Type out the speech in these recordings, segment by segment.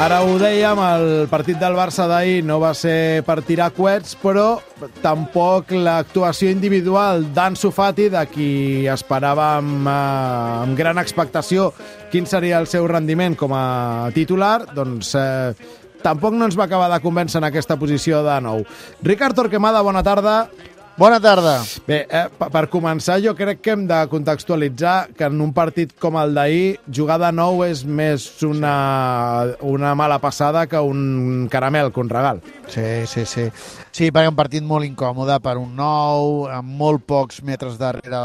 Ara ho dèiem, el partit del Barça d'ahir no va ser per tirar coets, però tampoc l'actuació individual d'Ansu Fati, de qui esperàvem eh, amb gran expectació quin seria el seu rendiment com a titular, doncs eh, tampoc no ens va acabar de convèncer en aquesta posició de nou. Ricard Torquemada, bona tarda. Bona tarda. Bé, eh, per començar, jo crec que hem de contextualitzar que en un partit com el d'ahir, jugar de nou és més una, una mala passada que un caramel, que un regal. Sí, sí, sí. Sí, perquè un partit molt incòmode per un nou, amb molt pocs metres darrere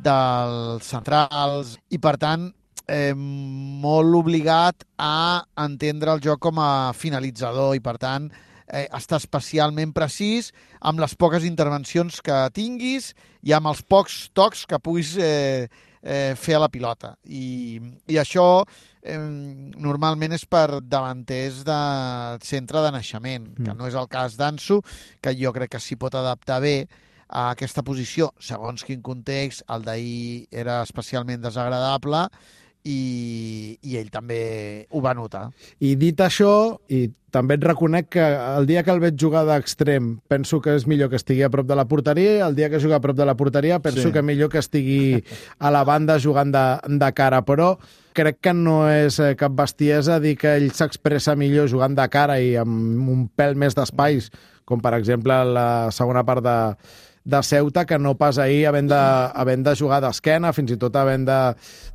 dels centrals, i per tant, eh, molt obligat a entendre el joc com a finalitzador, i per tant, eh, estar especialment precís amb les poques intervencions que tinguis i amb els pocs tocs que puguis eh, eh, fer a la pilota. I, i això eh, normalment és per davanters de centre de naixement, mm. que no és el cas d'Anso, que jo crec que s'hi pot adaptar bé a aquesta posició, segons quin context, el d'ahir era especialment desagradable, i, i ell també ho va notar. I dit això, i també et reconec que el dia que el veig jugar d'extrem penso que és millor que estigui a prop de la porteria i el dia que juga a prop de la porteria penso sí. que millor que estigui a la banda jugant de, de cara, però crec que no és eh, cap bestiesa dir que ell s'expressa millor jugant de cara i amb un pèl més d'espais, com per exemple la segona part de, de Ceuta que no pas ahir havent de, havent de jugar d'esquena, fins i tot havent de,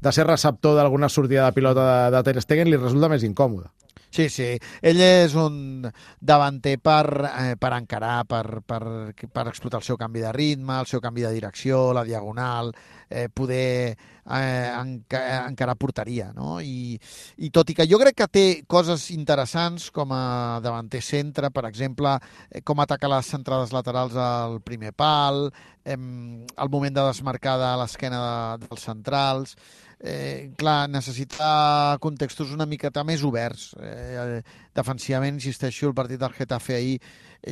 de ser receptor d'alguna sortida de pilota de, de Ter Stegen, li resulta més incòmode. Sí, sí. Ell és un davanter per, eh, per encarar, per, per, per explotar el seu canvi de ritme, el seu canvi de direcció, la diagonal, eh, poder eh, enca encarar porteria. No? I, I tot i que jo crec que té coses interessants com a davanter centre, per exemple, eh, com atacar les centrades laterals al primer pal, eh, el moment de desmarcada a l'esquena de, dels centrals, eh, clar, necessita contextos una miqueta més oberts. Eh, defensivament, insisteixo, el partit del Getafe ahir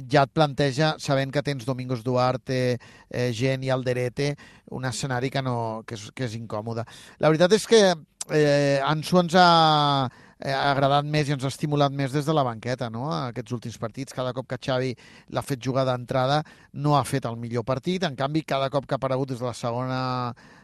ja et planteja, sabent que tens Domingos Duarte, eh, Gent i Alderete, un escenari que, no, que, és, que és incòmode. La veritat és que eh, Ansu ens ha eh, agradat més i ens ha estimulat més des de la banqueta, no? Aquests últims partits, cada cop que Xavi l'ha fet jugar d'entrada, no ha fet el millor partit. En canvi, cada cop que ha aparegut des de la segona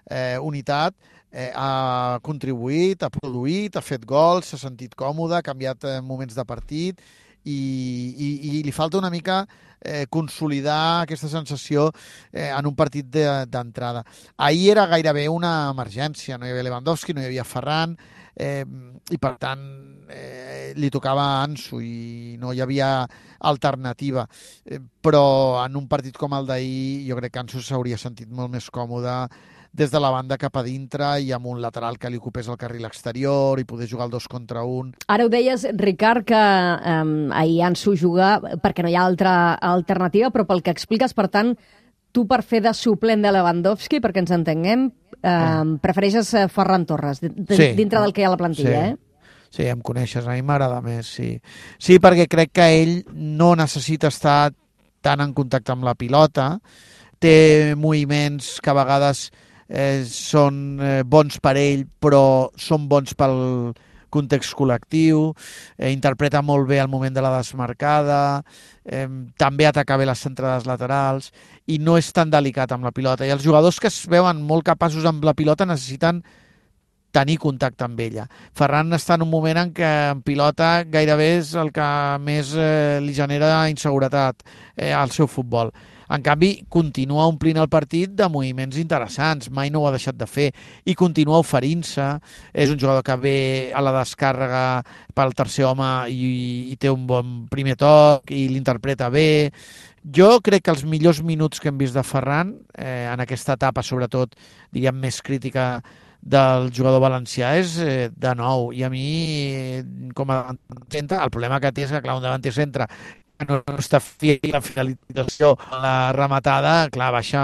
eh, unitat, eh, ha contribuït, ha produït, ha fet gols, s'ha sentit còmode, ha canviat eh, moments de partit i, i, i li falta una mica eh, consolidar aquesta sensació eh, en un partit d'entrada. De, Ahir era gairebé una emergència, no hi havia Lewandowski, no hi havia Ferran, eh, i per tant eh, li tocava a Ansu i no hi havia alternativa. Eh, però en un partit com el d'ahir jo crec que Ansu s'hauria sentit molt més còmode des de la banda cap a dintre i amb un lateral que li ocupés el carril exterior i poder jugar el dos contra un. Ara ho deies, Ricard, que um, ahir Ansu juga perquè no hi ha altra alternativa, però pel que expliques, per tant, tu per fer de suplent de Lewandowski, perquè ens entenguem, prefereixes eh, Ferran Torres, sí. dintre del que hi ha a la plantilla, sí. eh? Sí, em coneixes, a mi m'agrada més, sí. Sí, perquè crec que ell no necessita estar tan en contacte amb la pilota, té moviments que a vegades eh, són eh, bons per ell, però són bons pel context col·lectiu, eh, interpreta molt bé el moment de la desmarcada, eh, també ataca bé les centrades laterals i no és tan delicat amb la pilota. I els jugadors que es veuen molt capaços amb la pilota necessiten tenir contacte amb ella. Ferran està en un moment en què en pilota gairebé és el que més eh, li genera inseguretat eh, al seu futbol. En canvi, continua omplint el partit de moviments interessants, mai no ho ha deixat de fer, i continua oferint-se. És un jugador que ve a la descàrrega pel tercer home i, i té un bon primer toc i l'interpreta bé. Jo crec que els millors minuts que hem vist de Ferran, eh, en aquesta etapa, sobretot, diríem, més crítica del jugador valencià és eh, de nou i a mi com a centre el problema que té és que clar, un davanter centre no està fi la finalització, la rematada, clar, baixa,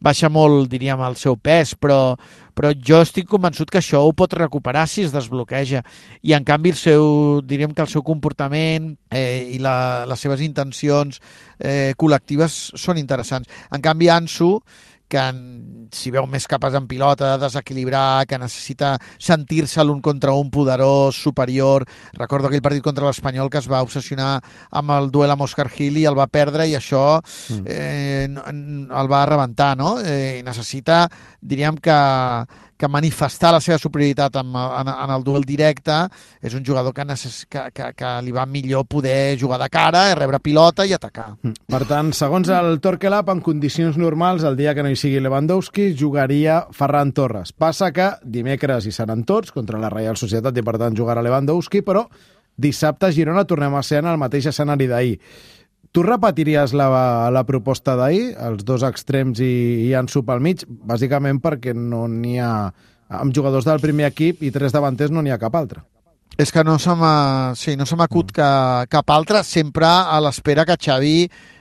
baixa molt, diríem, el seu pes, però, però jo estic convençut que això ho pot recuperar si es desbloqueja. I, en canvi, el seu, diríem que el seu comportament eh, i la, les seves intencions eh, col·lectives són interessants. En canvi, Ansu, que s'hi veu més capaç en pilota, de desequilibrar, que necessita sentir-se l'un contra un poderós, superior. Recordo aquell partit contra l'Espanyol que es va obsessionar amb el duel amb Oscar Gil i el va perdre i això mm. eh, el va rebentar, no? Eh, necessita, diríem que que manifestar la seva superioritat en, en, en el duel directe és un jugador que, necess, que, que, que li va millor poder jugar de cara, rebre pilota i atacar. Mm. Per tant, segons el Torquelab, en condicions normals, el dia que no hi sigui Lewandowski, jugaria Ferran Torres. Passa que dimecres hi seran tots contra la Reial Societat i, per tant, jugarà Lewandowski, però dissabte a Girona tornem a ser en el mateix escenari d'ahir. Tu repetiries la, la proposta d'ahir, els dos extrems i, i Ansu pel mig, bàsicament perquè no n'hi ha... Amb jugadors del primer equip i tres davanters no n'hi ha cap altre. És que no se m'acut sí, no mm. que, cap altre, sempre a l'espera que Xavi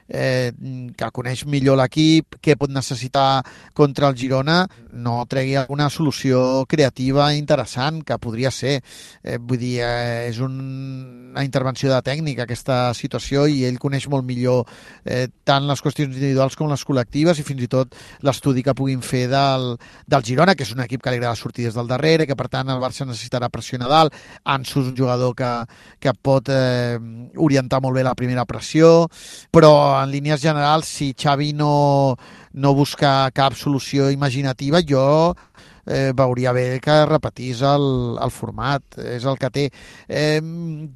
eh, que coneix millor l'equip, què pot necessitar contra el Girona, no tregui alguna solució creativa interessant, que podria ser. Eh, vull dir, eh, és un, una intervenció de tècnica aquesta situació i ell coneix molt millor eh, tant les qüestions individuals com les col·lectives i fins i tot l'estudi que puguin fer del, del Girona, que és un equip que li agrada sortir des del darrere, que per tant el Barça necessitarà pressionar dalt, Ansu és un jugador que, que pot eh, orientar molt bé la primera pressió, però en línies generals, si Xavi no, no busca cap solució imaginativa, jo eh, veuria bé que repetís el, el format, és el que té. Eh,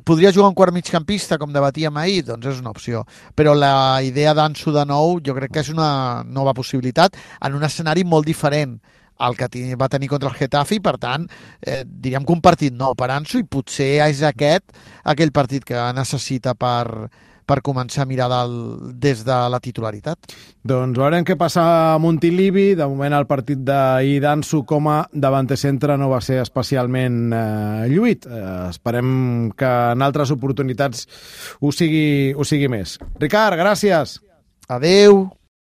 podria jugar un quart migcampista, com debatíem ahir? Doncs és una opció. Però la idea d'Anso de nou jo crec que és una nova possibilitat en un escenari molt diferent el que va tenir contra el Getafe i per tant eh, diríem que un partit nou per Anso i potser és aquest aquell partit que necessita per, per començar a mirar del, des de la titularitat. Doncs veurem què passa a Montilivi. De moment el partit d'ahir d'Anso com a davanter centre no va ser especialment eh, lluit. Eh, esperem que en altres oportunitats ho sigui, ho sigui més. Ricard, gràcies. Adeu.